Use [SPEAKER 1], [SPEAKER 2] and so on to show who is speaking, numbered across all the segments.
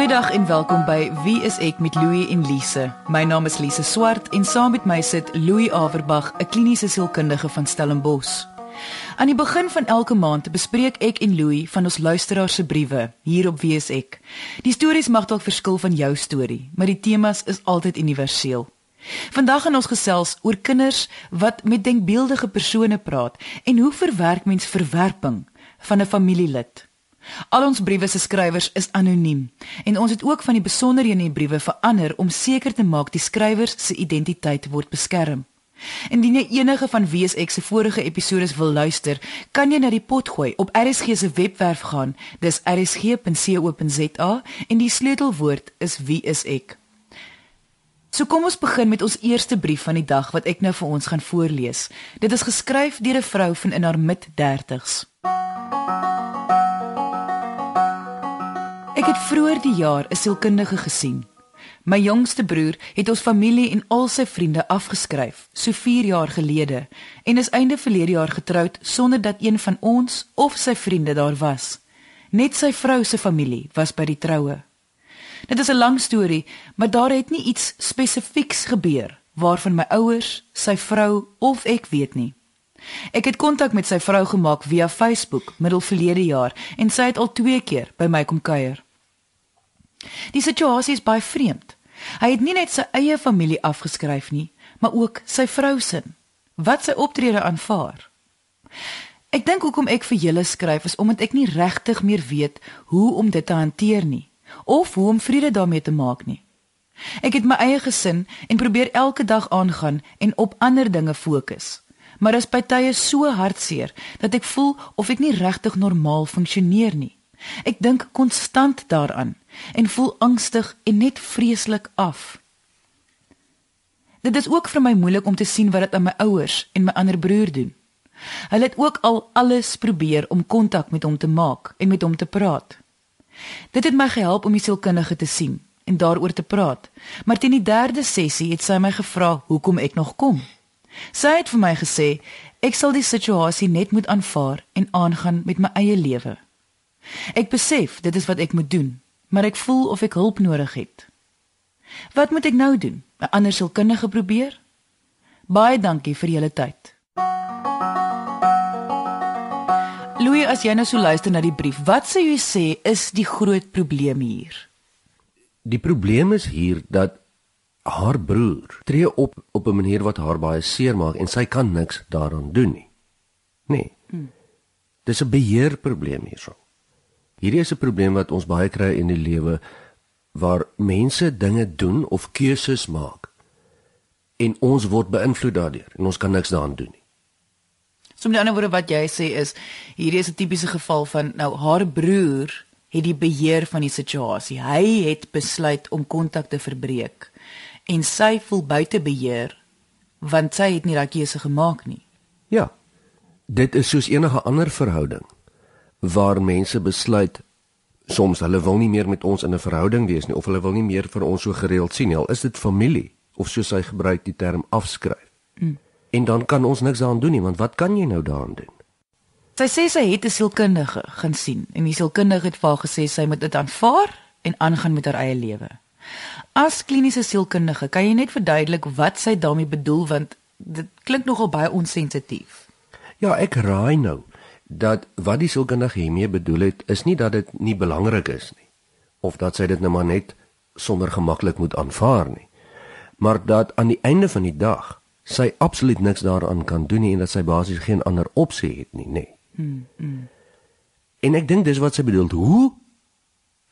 [SPEAKER 1] Goeiedag en welkom by Wie is ek met Louie en Lise. My naam is Lise Swart en saam met my sit Louie Averbag, 'n kliniese sielkundige van Stellenbosch. Aan die begin van elke maand bespreek ek en Louie van ons luisteraars se briewe hier op Wie is ek. Die stories mag dalk verskil van jou storie, maar die temas is altyd universeel. Vandag gaan ons gesels oor kinders wat met denkbeeldige persone praat en hoe verwerk mens verwerping van 'n familielid? Al ons briewe se skrywers is anoniem en ons het ook van die besonderhede in die briewe verander om seker te maak die skrywers se identiteit word beskerm. Indien jy enige van WSX se vorige episode wil luister, kan jy na die pot gooi op RSG se webwerf gaan. Dis rsg.co.za en die sleutelwoord is wie is ek. So kom ons begin met ons eerste brief van die dag wat ek nou vir ons gaan voorlees. Dit is geskryf deur 'n vrou van in haar mid-30s. Ek het vroeër die jaar 'n sielkundige gesien. My jongste broer het ons familie en al sy vriende afgeskryf so 4 jaar gelede en is einde verlede jaar getroud sonder dat een van ons of sy vriende daar was. Net sy vrou se familie was by die troue. Dit is 'n lang storie, maar daar het nie iets spesifieks gebeur waarvan my ouers, sy vrou of ek weet nie. Ek het kontak met sy vrou gemaak via Facebook middel verlede jaar en sy het al 2 keer by my kom kuier. Die situasie is baie vreemd. Hy het nie net sy eie familie afgeskryf nie, maar ook sy vrou se. Wat sy optrede aanvaar. Ek dink hoekom ek vir julle skryf is omdat ek nie regtig meer weet hoe om dit te hanteer nie of hoe om vrede daarmee te maak nie. Ek het my eie gesin en probeer elke dag aangaan en op ander dinge fokus. Maar dit is by tye so hartseer dat ek voel of ek nie regtig normaal funksioneer nie. Ek dink konstant daaraan en voel angstig en net vreeslik af. Dit is ook vir my moeilik om te sien wat dit aan my ouers en my ander broer doen. Hulle het ook al alles probeer om kontak met hom te maak en met hom te praat. Dit het my gehelp om die sielkundige te sien en daaroor te praat. Maar teen die derde sessie het sy my gevra hoekom ek nog kom. Sy het vir my gesê ek sal die situasie net moet aanvaar en aangaan met my eie lewe. Ek besef dit is wat ek moet doen, maar ek voel of ek hulp nodig het. Wat moet ek nou doen? 'n Ander sielkundige probeer? Baie dankie vir julle tyd. Louis, as jy nou so luister na die brief, wat sê jy sê is die groot probleem hier?
[SPEAKER 2] Die probleem is hier dat haar broer tree op op 'n manier wat haar baie seer maak en sy kan niks daaraan doen nie. Nee. Hmm. Dis 'n beheerprobleem hierso. Hierdie is 'n probleem wat ons baie kry in die lewe waar mense dinge doen of keuses maak en ons word beïnvloed daardeur en ons kan niks daaraan doen nie.
[SPEAKER 1] So met ander woorde wat jy sê is hierdie is 'n tipiese geval van nou haar broer het die beheer van die situasie. Hy het besluit om kontak te verbreek en sy voel buite beheer want sy het nie daai keuse gemaak nie.
[SPEAKER 2] Ja. Dit is soos enige ander verhouding waar mense besluit soms hulle wil nie meer met ons in 'n verhouding wees nie of hulle wil nie meer vir ons so gereeld sien nie. Al is dit familie of soos hy gebruik die term afskryf. Mm. En dan kan ons niks daaraan doen nie, want wat kan jy nou daaraan doen?
[SPEAKER 1] Sy sê sy het 'n sielkundige gaan sien en die sielkundige het vir haar gesê sy moet dit aanvaar en aangaan met haar eie lewe. As kliniese sielkundige, kan jy net verduidelik wat sy daarmee bedoel want dit klink nogal baie onsensitief.
[SPEAKER 2] Ja, ek raai nou dat wat die sielkundige hiermee bedoel het is nie dat dit nie belangrik is nie of dat sy dit nou maar net sommer gemaklik moet aanvaar nie maar dat aan die einde van die dag sy absoluut niks daaraan kan doen nie en dat sy basies geen ander opsie het nie nê hmm, hmm. en ek dink dis wat sy bedoel. Hoe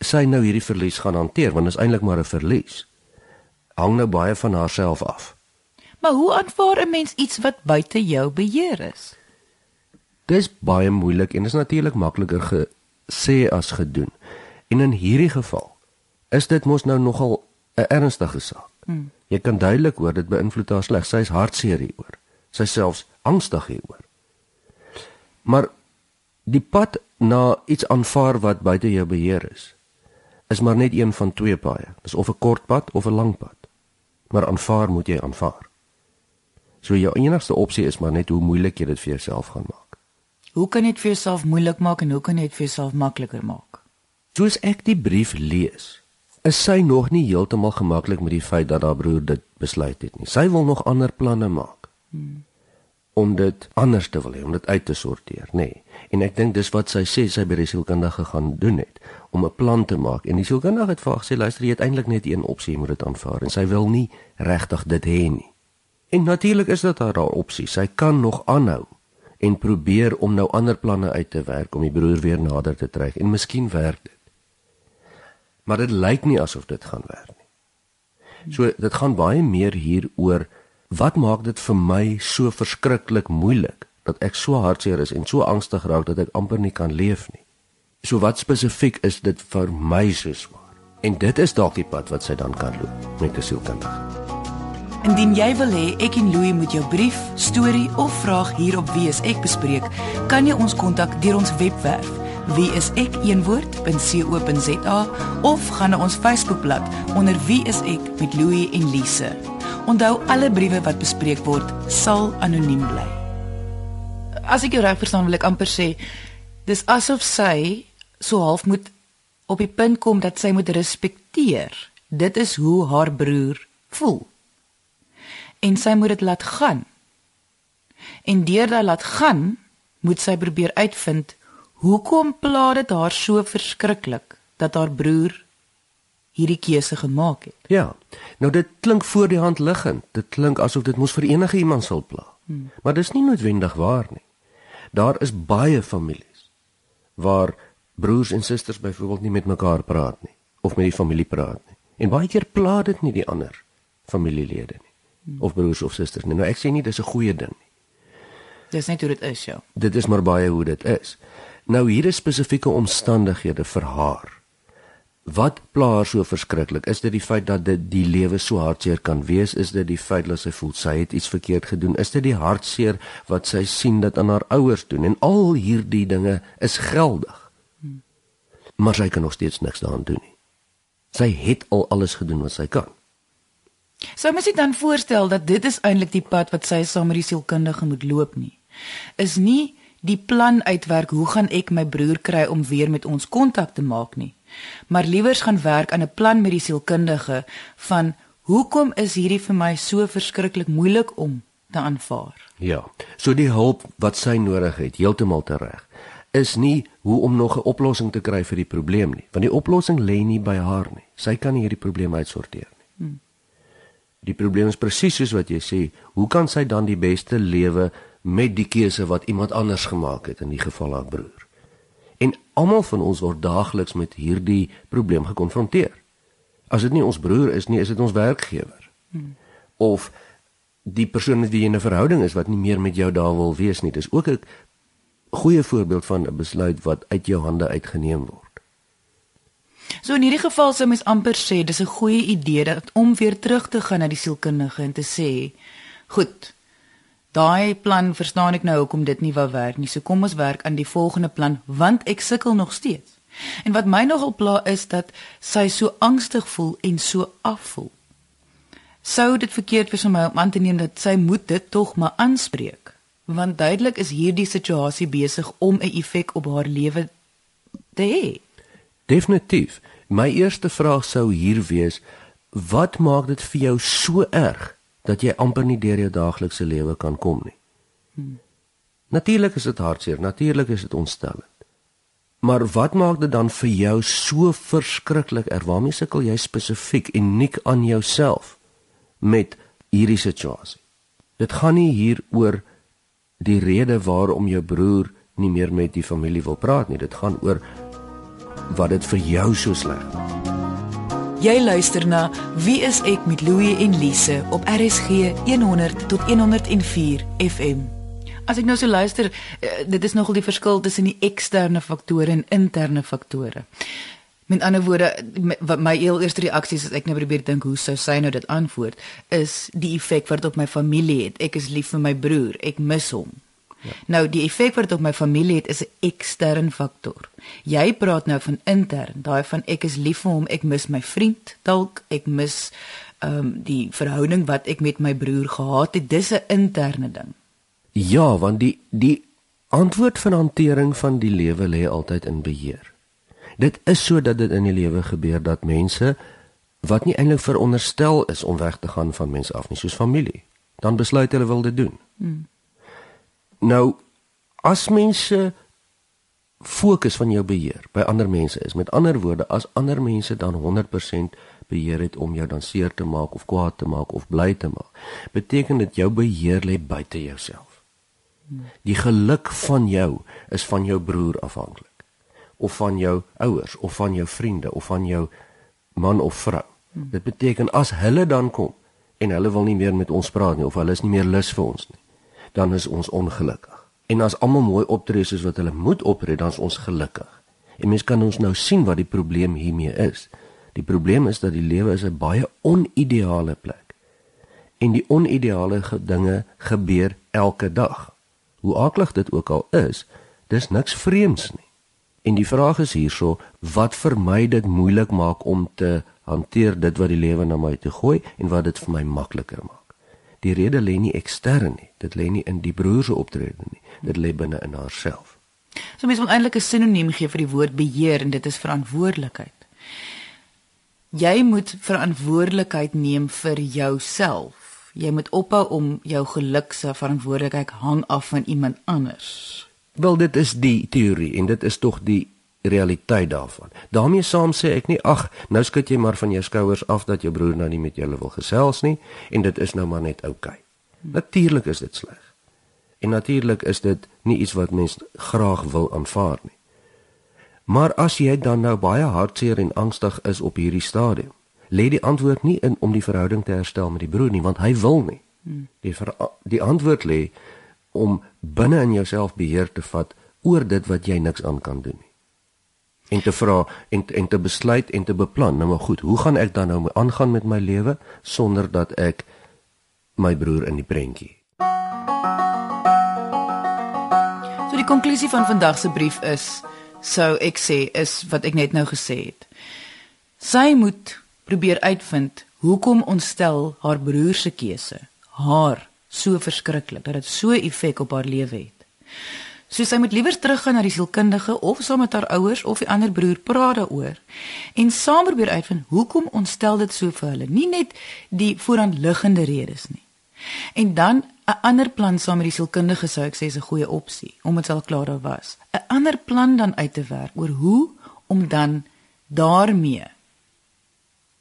[SPEAKER 2] sy nou hierdie verlies gaan hanteer want dit is eintlik maar 'n verlies hang nou baie van haarself af.
[SPEAKER 1] Maar hoe aanvaar 'n mens iets wat buite jou beheer is
[SPEAKER 2] Dis baie moeilik en is natuurlik makliker gesê as gedoen. En in hierdie geval is dit mos nou nogal 'n ernstige saak. Hmm. Jy kan duidelik hoor dit beïnvloed haar sleg. Sy is hartseer hieroor. Sy selfs angstig hieroor. Maar die pad na iets aanvaar wat buite jou beheer is, is maar net een van twee paaie. Dis of 'n kort pad of 'n lang pad. Maar aanvaar moet jy aanvaar. So jou enigste opsie is maar net hoe moeilik jy dit vir jouself gaan maak.
[SPEAKER 1] Hoe kan dit vir jouself moeilik maak en hoe kan dit vir jouself makliker maak?
[SPEAKER 2] Soos ek die brief lees, is sy nog nie heeltemal gemaklik met die feit dat haar broer dit besluit het nie. Sy wil nog ander planne maak. Hmm. Om dit anders te wil hê, om dit uit te sorteer, nê. Nee. En ek dink dis wat sy sê sy by die sielkundige gaan doen het om 'n plan te maak. En die sielkundige het vir haar gesê, luister, jy het eintlik net een opsie, jy moet dit aanvaar en sy wil nie regtig dit hê nie. En natuurlik is dit haar opsie. Sy kan nog aanhou en probeer om nou ander planne uit te werk om die broer weer nader te trek en miskien werk dit. Maar dit lyk nie asof dit gaan werk nie. So dit gaan baie meer hier oor wat maak dit vir my so verskriklik moeilik dat ek so hartseer is en so angstig raak dat ek amper nie kan leef nie. So wat spesifiek is dit vir my so swaar? En dit is dalk die pad wat sy dan kan loop met 'n sielkundige.
[SPEAKER 1] Indien jy wil hê ek en Louie moet jou brief, storie of vraag hier op Wie is ek bespreek, kan jy ons kontak deur ons webwerf wieisek.co.za of gaan na ons Facebookblad onder Wie is ek met Louie en Lise. Onthou alle briewe wat bespreek word sal anoniem bly. As ek jou reg verstaan wil ek amper sê dis asof sy so half moet op die punt kom dat sy moet respekteer. Dit is hoe haar broer voel en sy moet dit laat gaan. En deur dit laat gaan, moet sy probeer uitvind hoekom pla dit haar so verskriklik dat haar broer hierdie keuse gemaak het.
[SPEAKER 2] Ja. Nou dit klink voor die hand liggend. Dit klink asof dit mos vir enige iemand sal pla. Hmm. Maar dis nie noodwendig waar nie. Daar is baie families waar broers en susters byvoorbeeld nie met mekaar praat nie of met die familie praat nie. En baie keer pla dit nie die ander familielede nie of broers of susters nie. Nou ek sê nie dis 'n goeie ding nie.
[SPEAKER 1] Dis net hoe dit is, ja.
[SPEAKER 2] Dit is maar baie hoe dit is. Nou hier is spesifieke omstandighede vir haar. Wat pla haar so verskriklik? Is dit die feit dat dit die lewe so hartseer kan wees? Is dit die feit dat sy voel sy het iets verkeerd gedoen? Is dit die hartseer wat sy sien dat aan haar ouers doen? En al hierdie dinge is geldig. Maar sy kan nog steeds niks daaraan doen nie. Sy het al alles gedoen wat sy kan.
[SPEAKER 1] Sou mens dan voorstel dat dit is eintlik die pad wat sy saam met die sielkundige moet loop nie. Is nie die plan uitwerk hoe gaan ek my broer kry om weer met ons kontak te maak nie. Maar liewers gaan werk aan 'n plan met die sielkundige van hoekom is hierdie vir my so verskriklik moeilik om te aanvaar.
[SPEAKER 2] Ja. So die hulp wat sy nodig het, heeltemal reg, is nie hoe om nog 'n oplossing te kry vir die probleem nie, want die oplossing lê nie by haar nie. Sy kan nie hierdie probleem uitsorteer nie. Die probleem is presies soos wat jy sê, hoe kan sy dan die beste lewe met die keuse wat iemand anders gemaak het in die geval haar broer? En almal van ons word daagliks met hierdie probleem gekonfronteer. As dit nie ons broer is nie, is dit ons werkgewer. Hmm. Of die persoon met wie jy 'n verhouding is wat nie meer met jou daar wil wees nie. Dis ook 'n goeie voorbeeld van 'n besluit wat uit jou hande uitgeneem word.
[SPEAKER 1] So in hierdie geval sou mens amper sê dis 'n goeie idee dat om weer terug te gaan na die sielkundige en te sê, "Goed. Daai plan verstaan ek nou hoekom dit nie wou werk nie. So kom ons werk aan die volgende plan want ek sukkel nog steeds." En wat my nogal pla is dat sy so angstig voel en so afvoel. Sou dit verkeerd wees om my om aan te neem dat sy moet dit tog maar aanspreek? Want duidelik is hierdie situasie besig om 'n effek op haar lewe te hê.
[SPEAKER 2] Definitief. My eerste vraag sou hier wees: wat maak dit vir jou so erg dat jy amper nie deur jou daaglikse lewe kan kom nie? Hmm. Natuurlik is dit hartseer, natuurlik is dit ontstellend. Maar wat maak dit dan vir jou so verskriklik erg? Waarmee sukkel jy spesifiek uniek aan jouself met hierdie situasie? Dit gaan nie hier oor die rede waarom jou broer nie meer met die familie wil praat nie. Dit gaan oor wat dit vir jou so sleg maak.
[SPEAKER 1] Jy luister na Wie is ek met Louie en Lise op RSG 100 tot 104 FM. As ek nou so luister, eh, dit is nogal die verskil tussen die eksterne faktore en interne faktore. Met ander woorde, wat my heel eerste reaksie is as ek nou probeer dink hoe sou sy nou dit antwoord, is die effek wat dit op my familie het. Ek is lief vir my broer, ek mis hom. Ja. Nou die effek wat dit op my familie het is 'n ekstern faktor. Jy praat nou van intern, daai van ek is lief vir hom, ek mis my vriend, dalk ek mis ehm um, die verhouding wat ek met my broer gehad het. Dis 'n interne ding.
[SPEAKER 2] Ja, want die die antwoord van hantering van die lewe lê altyd in beheer. Dit is so dat dit in die lewe gebeur dat mense wat nie eintlik veronderstel is om weg te gaan van mense af nie, soos familie. Dan besluit hulle wil dit doen. Hmm. Nou as mense fokus van jou beheer by ander mense is, met ander woorde, as ander mense dan 100% beheer het om jou dan seer te maak of kwaad te maak of bly te maak, beteken dit jou beheer lê buite jouself. Die geluk van jou is van jou broer afhanklik of van jou ouers of van jou vriende of van jou man of vrou. Dit beteken as hulle dan kom en hulle wil nie meer met ons praat nie of hulle is nie meer lus vir ons nie, dan is ons ongelukkig. En as almal mooi optree soos wat hulle moet optree, dan is ons gelukkig. En mens kan ons nou sien wat die probleem hiermee is. Die probleem is dat die lewe is 'n baie onideale plek. En die onideale dinge gebeur elke dag. Hoe aklig dit ook al is, dis niks vreemds nie. En die vraag is hierso, wat vir my dit moeilik maak om te hanteer dit wat die lewe na my toe gooi en wat dit vir my makliker maak. Die rede lê nie ekstern nie, dit lê nie in die broer se optrede nie, dit lê binne in haarself.
[SPEAKER 1] So mens moet eintlik 'n sinoniem gee vir die woord beheer en dit is verantwoordelikheid jy moet verantwoordelikheid neem vir jouself. Jy moet ophou om jou geluk se verantwoordelikheid hang af van iemand anders.
[SPEAKER 2] Wel dit is die teorie en dit is tog die realiteit daarvan. daarmee saam sê ek nie ag, nou skud jy maar van jou skouers af dat jou broer nou nie met julle wil gesels nie en dit is nou maar net oukei. Okay. Natuurlik is dit sleg. En natuurlik is dit nie iets wat mens graag wil aanvaar nie. Maar as jy dan nou baie hartseer en angstig is op hierdie stadium, lê die antwoord nie in om die verhouding te herstel met die broer nie, want hy wil nie. Hmm. Die die antwoord lê om binne in jouself beheer te vat oor dit wat jy niks aan kan doen nie. En te vra en en te besluit en te beplan, nou maar goed, hoe gaan ek dan nou aangaan met my lewe sonder dat ek my broer in die prentjie.
[SPEAKER 1] So die konklusie van vandag se brief is sou ek sê is wat ek net nou gesê het. Sy moet probeer uitvind hoekom ontstel haar broer se keuse haar so verskriklik dat dit so effek op haar lewe het. So sy moet liewer teruggaan na die sielkundige of saam met haar ouers of die ander broer praat daaroor en saam probeer uitvind hoekom ontstel dit so vir hulle, nie net die vooraanliggende redes nie. En dan 'n ander plan saam met die sielkundige sou ek sê is 'n goeie opsie, omdat dit al klaar daar was. 'n Ander plan dan uit te werk oor hoe om dan daarmee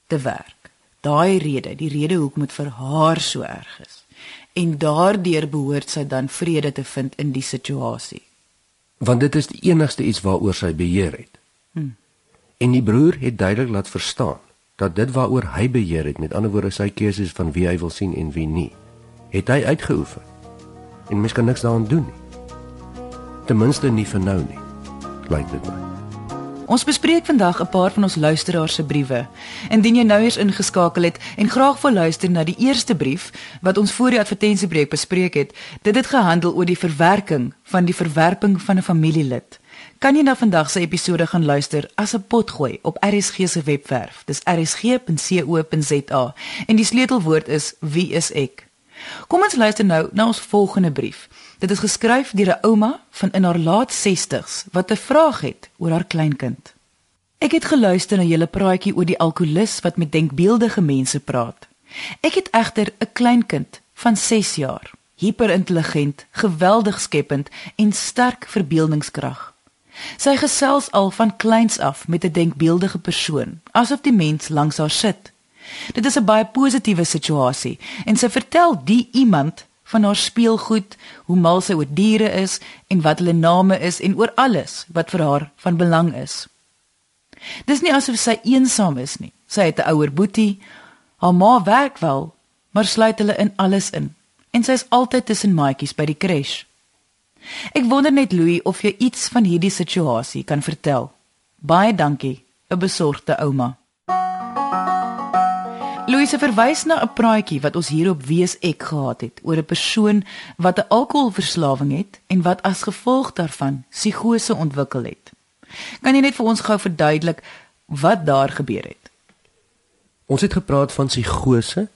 [SPEAKER 1] te werk. Daai rede, die rede hoekom dit vir haar so erg is. En daardeur behoort sy dan vrede te vind in die situasie.
[SPEAKER 2] Want dit is die enigste iets waaroor sy beheer het. Hmm. En die broer het duidelik laat verstaan dat dit waaroor hy beheer het, met ander woorde sy keuses van wie hy wil sien en wie nie, het hy uitgeoefen. En mens kan niks daaraan doen nie. Ten minste nie vir nou nie. Lyk dit my.
[SPEAKER 1] Ons bespreek vandag 'n paar van ons luisteraars se briewe. Indien jy nou eens ingeskakel het en graag wil luister na die eerste brief wat ons voor die advertensiebreek bespreek het, dit het gehandel oor die verwerking van die verwerping van 'n familielid. Kan jy na vandag se episode gaan luister as 'n potgooi op RSG se webwerf. Dis rsg.co.za en die sleutelwoord is wie is ek? Kom ons luister nou na ons volgende brief. Dit is geskryf deur 'n ouma van in haar laat 60's wat 'n vraag het oor haar kleinkind. Ek het geluister na julle praatjie oor die alkolikus wat met denkbeeldige mense praat. Ek het egter 'n kleinkind van 6 jaar, hyperintelligent, geweldig skepend en sterk verbeeldingskrag. Sy gesels al van kleins af met 'n denkbeeldige persoon, asof die mens langs haar sit. Dit is 'n baie positiewe situasie en sy vertel die iemand van haar speelgoed, hoe mal sy oor diere is en wat hulle name is en oor alles wat vir haar van belang is. Dis nie asof sy eensaam is nie. Sy het 'n ouer boetie. Haar ma werk wel, maar sluit hulle in alles in en sy is altyd tussen maatjies by die crash. Ek wonder net Louis of jy iets van hierdie situasie kan vertel. Baie dankie, 'n besorgde ouma. Louise verwys na 'n praatjie wat ons hier op Wees ek gehad het oor 'n persoon wat 'n alkoholverslawing het en wat as gevolg daarvan psigose ontwikkel het. Kan jy net vir ons gou verduidelik wat daar gebeur het?
[SPEAKER 2] Ons het gepraat van psigose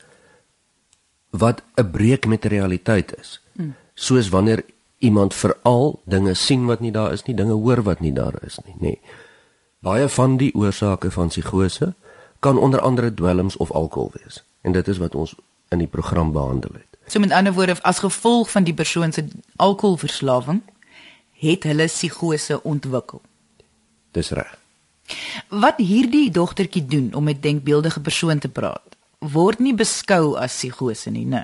[SPEAKER 2] wat 'n breek met realiteit is. Hmm. Soos wanneer iemand veral dinge sien wat nie daar is nie, dinge hoor wat nie daar is nie, nê. Nee. Baie van die oorsake van psigose kan onder andere dwelms of alkohol wees. En dit is wat ons in die program behandel het.
[SPEAKER 1] So met ander woorde, as gevolg van die persoon se alkoholverslawing het hulle psigose ontwikkel.
[SPEAKER 2] Dis reg.
[SPEAKER 1] Wat hierdie dogtertjie doen om met denkbeeldige persoon te praat, word nie beskou as psigose nie, né?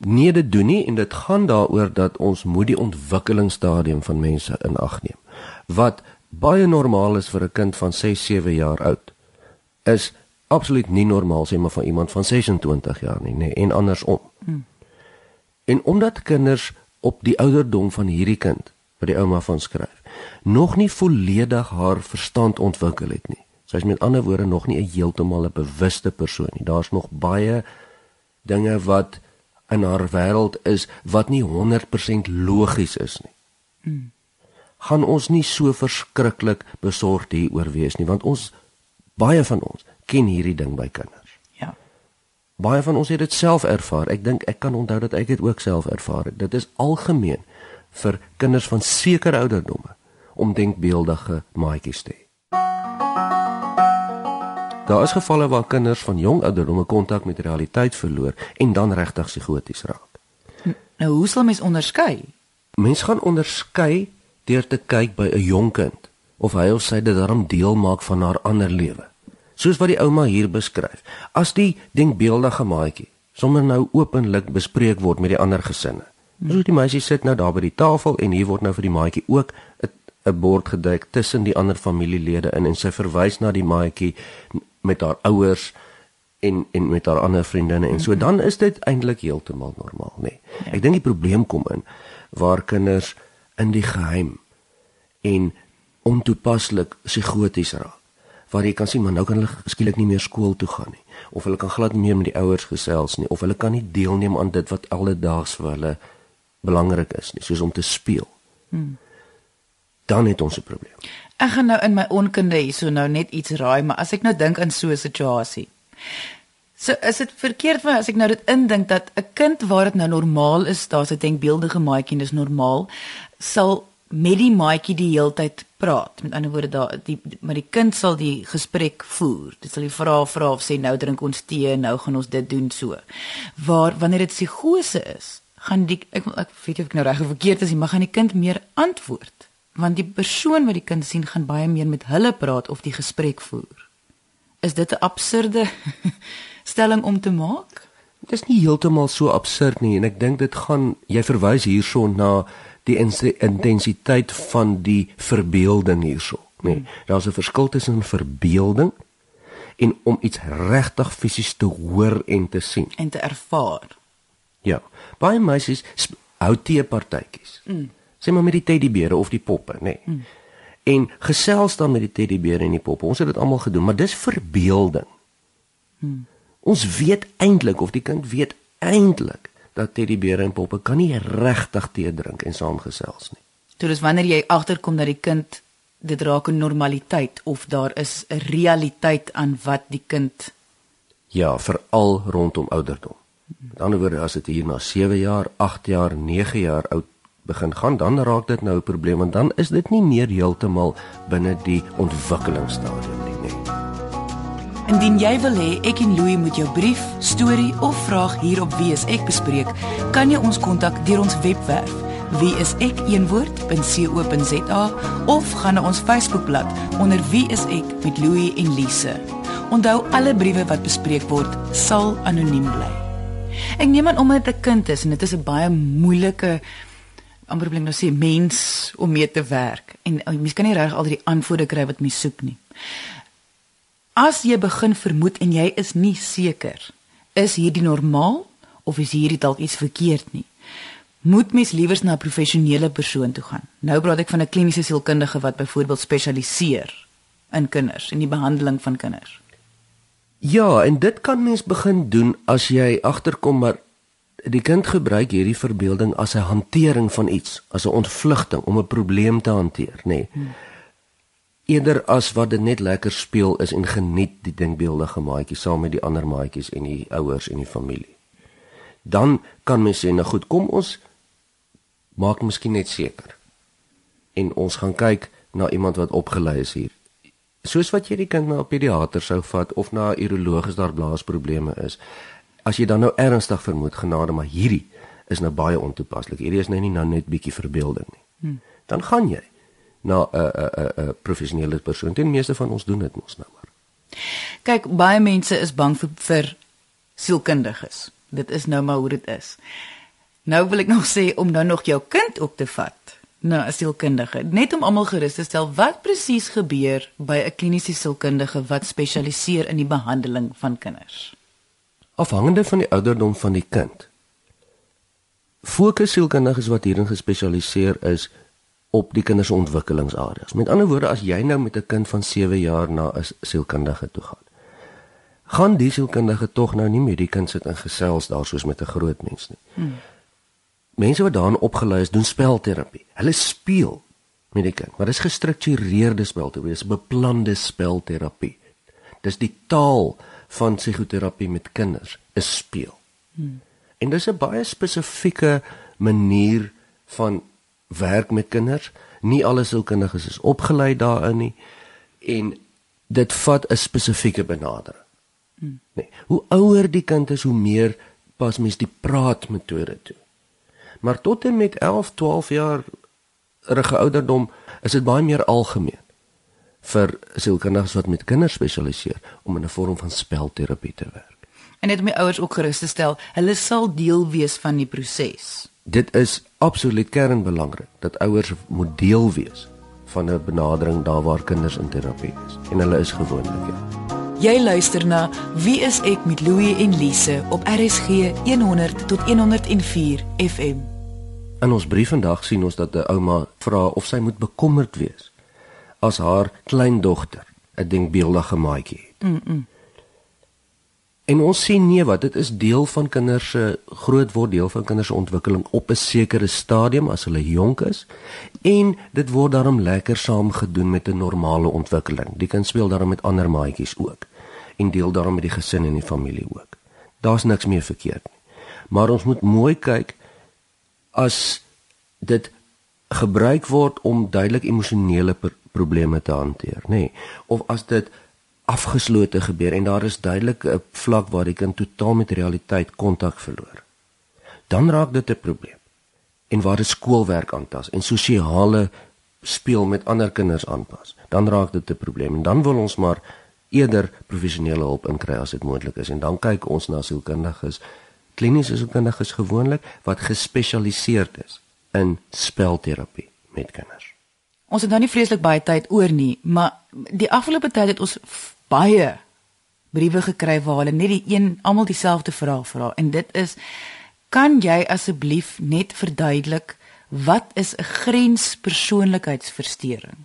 [SPEAKER 2] Nee, dit doen nie en dit gaan daaroor dat ons moet die ontwikkelingsstadium van mense in ag neem. Wat baie normaal is vir 'n kind van 6, 7 jaar oud, is absoluut nie normaal sê maar van iemand van 26 jaar nie, nee, en andersom. Hmm. En omdat kinders op die ouderdom van hierdie kind wat die ouma van skryf, nog nie volledig haar verstand ontwikkel het nie. Sy is met ander woorde nog nie 'n heeltemal 'n bewuste persoon nie. Daar's nog baie dinge wat in haar wêreld is wat nie 100% logies is nie. Hmm. Gaan ons nie so verskriklik besorgd hieroor wees nie, want ons baie van ons ken hierdie ding by kinders.
[SPEAKER 1] Ja.
[SPEAKER 2] Baie van ons het dit self ervaar. Ek dink ek kan onthou dat ek dit ook self ervaar het. Dit is algemeen vir kinders van sekere ouderdomme om denkbeeldige maatjies te hê. Daar is gevalle waar kinders van jong ouderdomme kontak met realiteit verloor en dan regtig psigoties raak.
[SPEAKER 1] Nou hoe sal mens onderskei?
[SPEAKER 2] Mens gaan onderskei deur te kyk by 'n jong kind of hy of sy dit daarom deel maak van haar ander lewe. Soos wat die ouma hier beskryf. As die denkbeeldige maatjie sommer nou openlik bespreek word met die ander gesinne. So die meisie sit nou daar by die tafel en hier word nou vir die maatjie ook 'n bord gedek tussen die ander familielede in en sy verwys na die maatjie met haar ouers en en met haar ander vriendinne en so dan is dit eintlik heeltemal normaal nê. Nee. Ja. Ek dink die probleem kom in waar kinders in die geheim en ontoepaslik psigoties raak. Waar jy kan sien maar nou kan hulle skielik nie meer skool toe gaan nie of hulle kan glad nie meer met die ouers gesels nie of hulle kan nie deelneem aan dit wat alledaags vir hulle belangrik is nie soos om te speel. Hmm. Dan het ons 'n probleem.
[SPEAKER 1] Ek gaan nou in my onkunde hierso nou net iets raai, maar as ek nou dink aan so 'n situasie. So is dit verkeerd vir as ek nou dit indink dat 'n kind waar dit nou normaal is, daar's 'n denkbeeldige maatjie en dis normaal, sal met die maatjie die heeltyd praat. Met ander woorde daar die maar die kind sal die gesprek voer. Dit sal die vra vra of sê nou drink ons tee, nou gaan ons dit doen so. Waar wanneer dit psigose is, gaan die ek ek weet of ek nou reg of verkeerd is maar gaan die kind meer antwoord want die persoon wat die kind sien gaan baie meer met hulle praat of die gesprek voer. Is dit 'n absurde stelling om te maak?
[SPEAKER 2] Dit is nie heeltemal so absurd nie en ek dink dit gaan jy verwys hierson na die intensiteit van die verbeelding hierso, nê. Nee. Daar's 'n verskil tussen verbeelding en om iets regtig fisies te hoor en te sien
[SPEAKER 1] en te ervaar.
[SPEAKER 2] Ja, baie meisies hou teepartytjies. Mm sê maar met die teddybeere of die poppe, nê. Nee. Hmm. En gesels dan met die teddybeere en die poppe. Ons het dit almal gedoen, maar dis verbeelding. Hmm. Ons weet eintlik of die kind weet eintlik dat teddybeere en poppe kan nie regtig tee drink en saamgesels nie.
[SPEAKER 1] Dit is wanneer jy agterkom dat die kind dit raak 'n normaliteit of daar is 'n realiteit aan wat die kind
[SPEAKER 2] ja, veral rondom ouderdom. Met ander woorde, as dit hier na 7 jaar, 8 jaar, 9 jaar oud begin gaan, dan raak dit nou 'n probleem want dan is dit nie meer heeltemal binne die ontwikkelingsstadium.
[SPEAKER 1] Indien jy wil hê ek en Louie moet jou brief, storie of vraag hier op Wie is ek bespreek, kan jy ons kontak deur ons webwerf wieisek.co.za of gaan na ons Facebookblad onder Wie is ek met Louie en Lise. Onthou alle briewe wat bespreek word sal anoniem bly. Ek neem aan omdat dit 'n kind is en dit is 'n baie moeilike amper blik nou sê mens om mee te werk en uh, mens kan nie reg al die antwoorde kry wat mens soek nie. As jy begin vermoed en jy is nie seker, is hierdie normaal of is hierdie dalk iets verkeerd nie? Moet mens liewers na 'n professionele persoon toe gaan. Nou praat ek van 'n kliniese sielkundige wat byvoorbeeld spesialiseer in kinders en die behandeling van kinders.
[SPEAKER 2] Ja, en dit kan mens begin doen as jy agterkom maar die kind gebruik hierdie verbeelding as 'n hantering van iets, as 'n ontvlugting om 'n probleem te hanteer, nê. Nee. Hmm. Eerder as wat dit net lekker speel is en geniet die denkbeeldige maatjie saam met die ander maatjies en die ouers en die familie. Dan kan mens sê, nou goed, kom ons maak miskien net seker. En ons gaan kyk na iemand wat opgelei is hier soos wat jy die kind na 'n pediater sou vat of na 'n uroloog as daar blaasprobleme is. As jy dan nou ernstig vermoed genade maar hierdie is nou baie ontoepaslik. Hierdie is nou nie nou net bietjie verbeelding nie. Hmm. Dan gaan jy na 'n 'n 'n professionele persoon. Die meeste van ons doen dit mos nou maar.
[SPEAKER 1] Kyk, baie mense is bang vir, vir sielkundiges. Dit is nou maar hoe dit is. Nou wil ek nog sê om dan nog jou kind op te vat na 'n sielkundige, net om almal gerus te stel wat presies gebeur by 'n kliniese sielkundige wat spesialiseer in die behandeling van kinders.
[SPEAKER 2] Afhangende van die ouderdom van die kind. Fokus sielkundiges wat hierin gespesialiseer is op die kinders se ontwikkelingsareas. Met ander woorde, as jy nou met 'n kind van 7 jaar na 'n sielkundige toe gaan, gaan die sielkundige tog nou nie met die kind sit en gesels daar soos met 'n groot mens nie. Hmm mense wat daarin opgelei is doen spelterapie. Hulle speel met die kind, maar dis gestruktureerde spelterapie, dis beplande spelterapie. Dis die taal van psigoterapie met kinders, is speel. Hmm. En dis 'n baie spesifieke manier van werk met kinders. Nie alle sielkundiges is opgelei daarin nie en dit vat 'n spesifieke benadering. Hmm. Nee, hoe ouer die kind is, hoe meer pas mens die praatmetode toe. Maar tot en met 11, 12 jaar rige ouderdom is dit baie meer algemeen vir sielkundiges wat met kinders spesialiseer om in 'n vorm van spelterapie te werk.
[SPEAKER 1] En net om die ouers ook gerus te stel, hulle sal deel wees van die proses.
[SPEAKER 2] Dit is absoluut kernbelangrik dat ouers moet deel wees van 'n benadering daar waar kinders in terapie is en hulle is gewoonlik. Ja.
[SPEAKER 1] Jy luister na Wie is ek met Louie en Lise op RSG 100 tot 104 FM.
[SPEAKER 2] In ons brief vandag sien ons dat 'n ouma vra of sy moet bekommerd wees as haar kleindogter 'n denkbeeldige maatjie het. Mm -mm. En ons sien nee wat dit is deel van kinders se groot word deel van kinders se ontwikkeling op 'n sekere stadium as hulle jonk is en dit word daarom lekker saam gedoen met 'n normale ontwikkeling. Die kind speel daarom met ander maatjies ook en deel daarom met die gesin en die familie ook. Daar's niks meer verkeerd nie. Maar ons moet mooi kyk as dit gebruik word om duidelik emosionele probleme te hanteer, nê? Nee, of as dit afgeslote gebeur en daar is duidelik 'n vlak waar die kind totaal met realiteit kontak verloor. Dan raak dit 'n probleem. En waar dit skoolwerk aantas en sosiale speel met ander kinders aanpas, dan raak dit 'n probleem en dan wil ons maar eerder professionele hulp inkry as dit moontlik is en dan kyk ons na sielkundiges kliniese sielkundiges gewoonlik wat gespesialiseerd is in spelterapie met kinders.
[SPEAKER 1] Ons het nou nie vreeslik baie tyd oor nie, maar die afgelope tyd het ons baie briewe gekry waar hulle net die een almal dieselfde vraag vra en dit is kan jy asseblief net verduidelik wat is 'n grenspersoonlikheidsversteuring?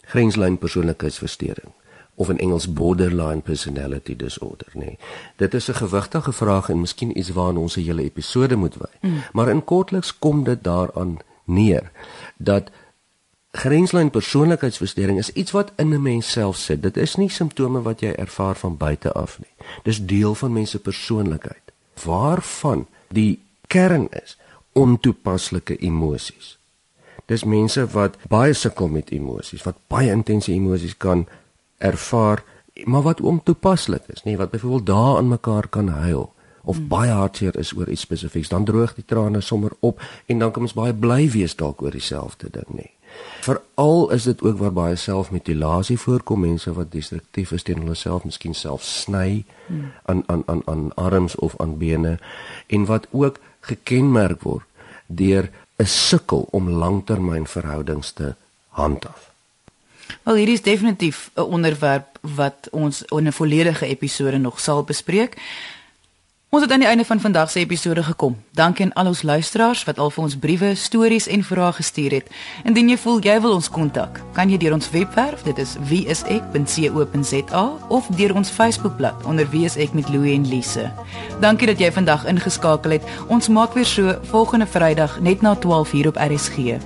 [SPEAKER 2] Grenslyn persoonlikheidsversteuring of in Engels borderline personality disorder, nê. Nee. Dit is 'n gewigtige vraag en miskien iets waarna ons 'n hele episode moet wy. Mm. Maar in kortliks kom dit daaraan neer dat Grenslyn persoonlikheidsversteuring is iets wat in 'n mens self sit. Dit is nie simptome wat jy ervaar van buite af nie. Dis deel van mense persoonlikheid. Waarvan die kern is ontoepaslike emosies. Dis mense wat baie sukkel met emosies, wat baie intense emosies kan ervaar, maar wat ontoepaslik is, nê, wat byvoorbeeld daar aan mekaar kan huil of hmm. baie hartseer is oor iets spesifieks, dan droog die trane sommer op en dan kan ons baie bly wees dalk oor dieselfde ding, nê. Veral is dit ook waar baie selfmutilasie voorkom, mense wat destruktief is teen hulle self, miskien self sny hmm. aan aan aan aan arms of aan bene en wat ook gekenmerk word deur 'n sukkel om langtermynverhoudings te handhaaf.
[SPEAKER 1] Wel hierdie is definitief 'n onderwerp wat ons in 'n volledige episode nog sal bespreek. Ons het aan die einde van vandag se episode gekom. Dankie aan al ons luisteraars wat al vir ons briewe, stories en vrae gestuur het. Indien jy voel jy wil ons kontak, kan jy deur ons webwerf, dit is wieisek.co.za of deur ons Facebookblad onder wieisek met Louie en Lise. Dankie dat jy vandag ingeskakel het. Ons maak weer so volgende Vrydag net na 12:00 op RSG.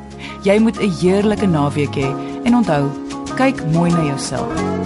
[SPEAKER 1] Jy moet 'n heerlike naweek hê en onthou, kyk mooi na jouself.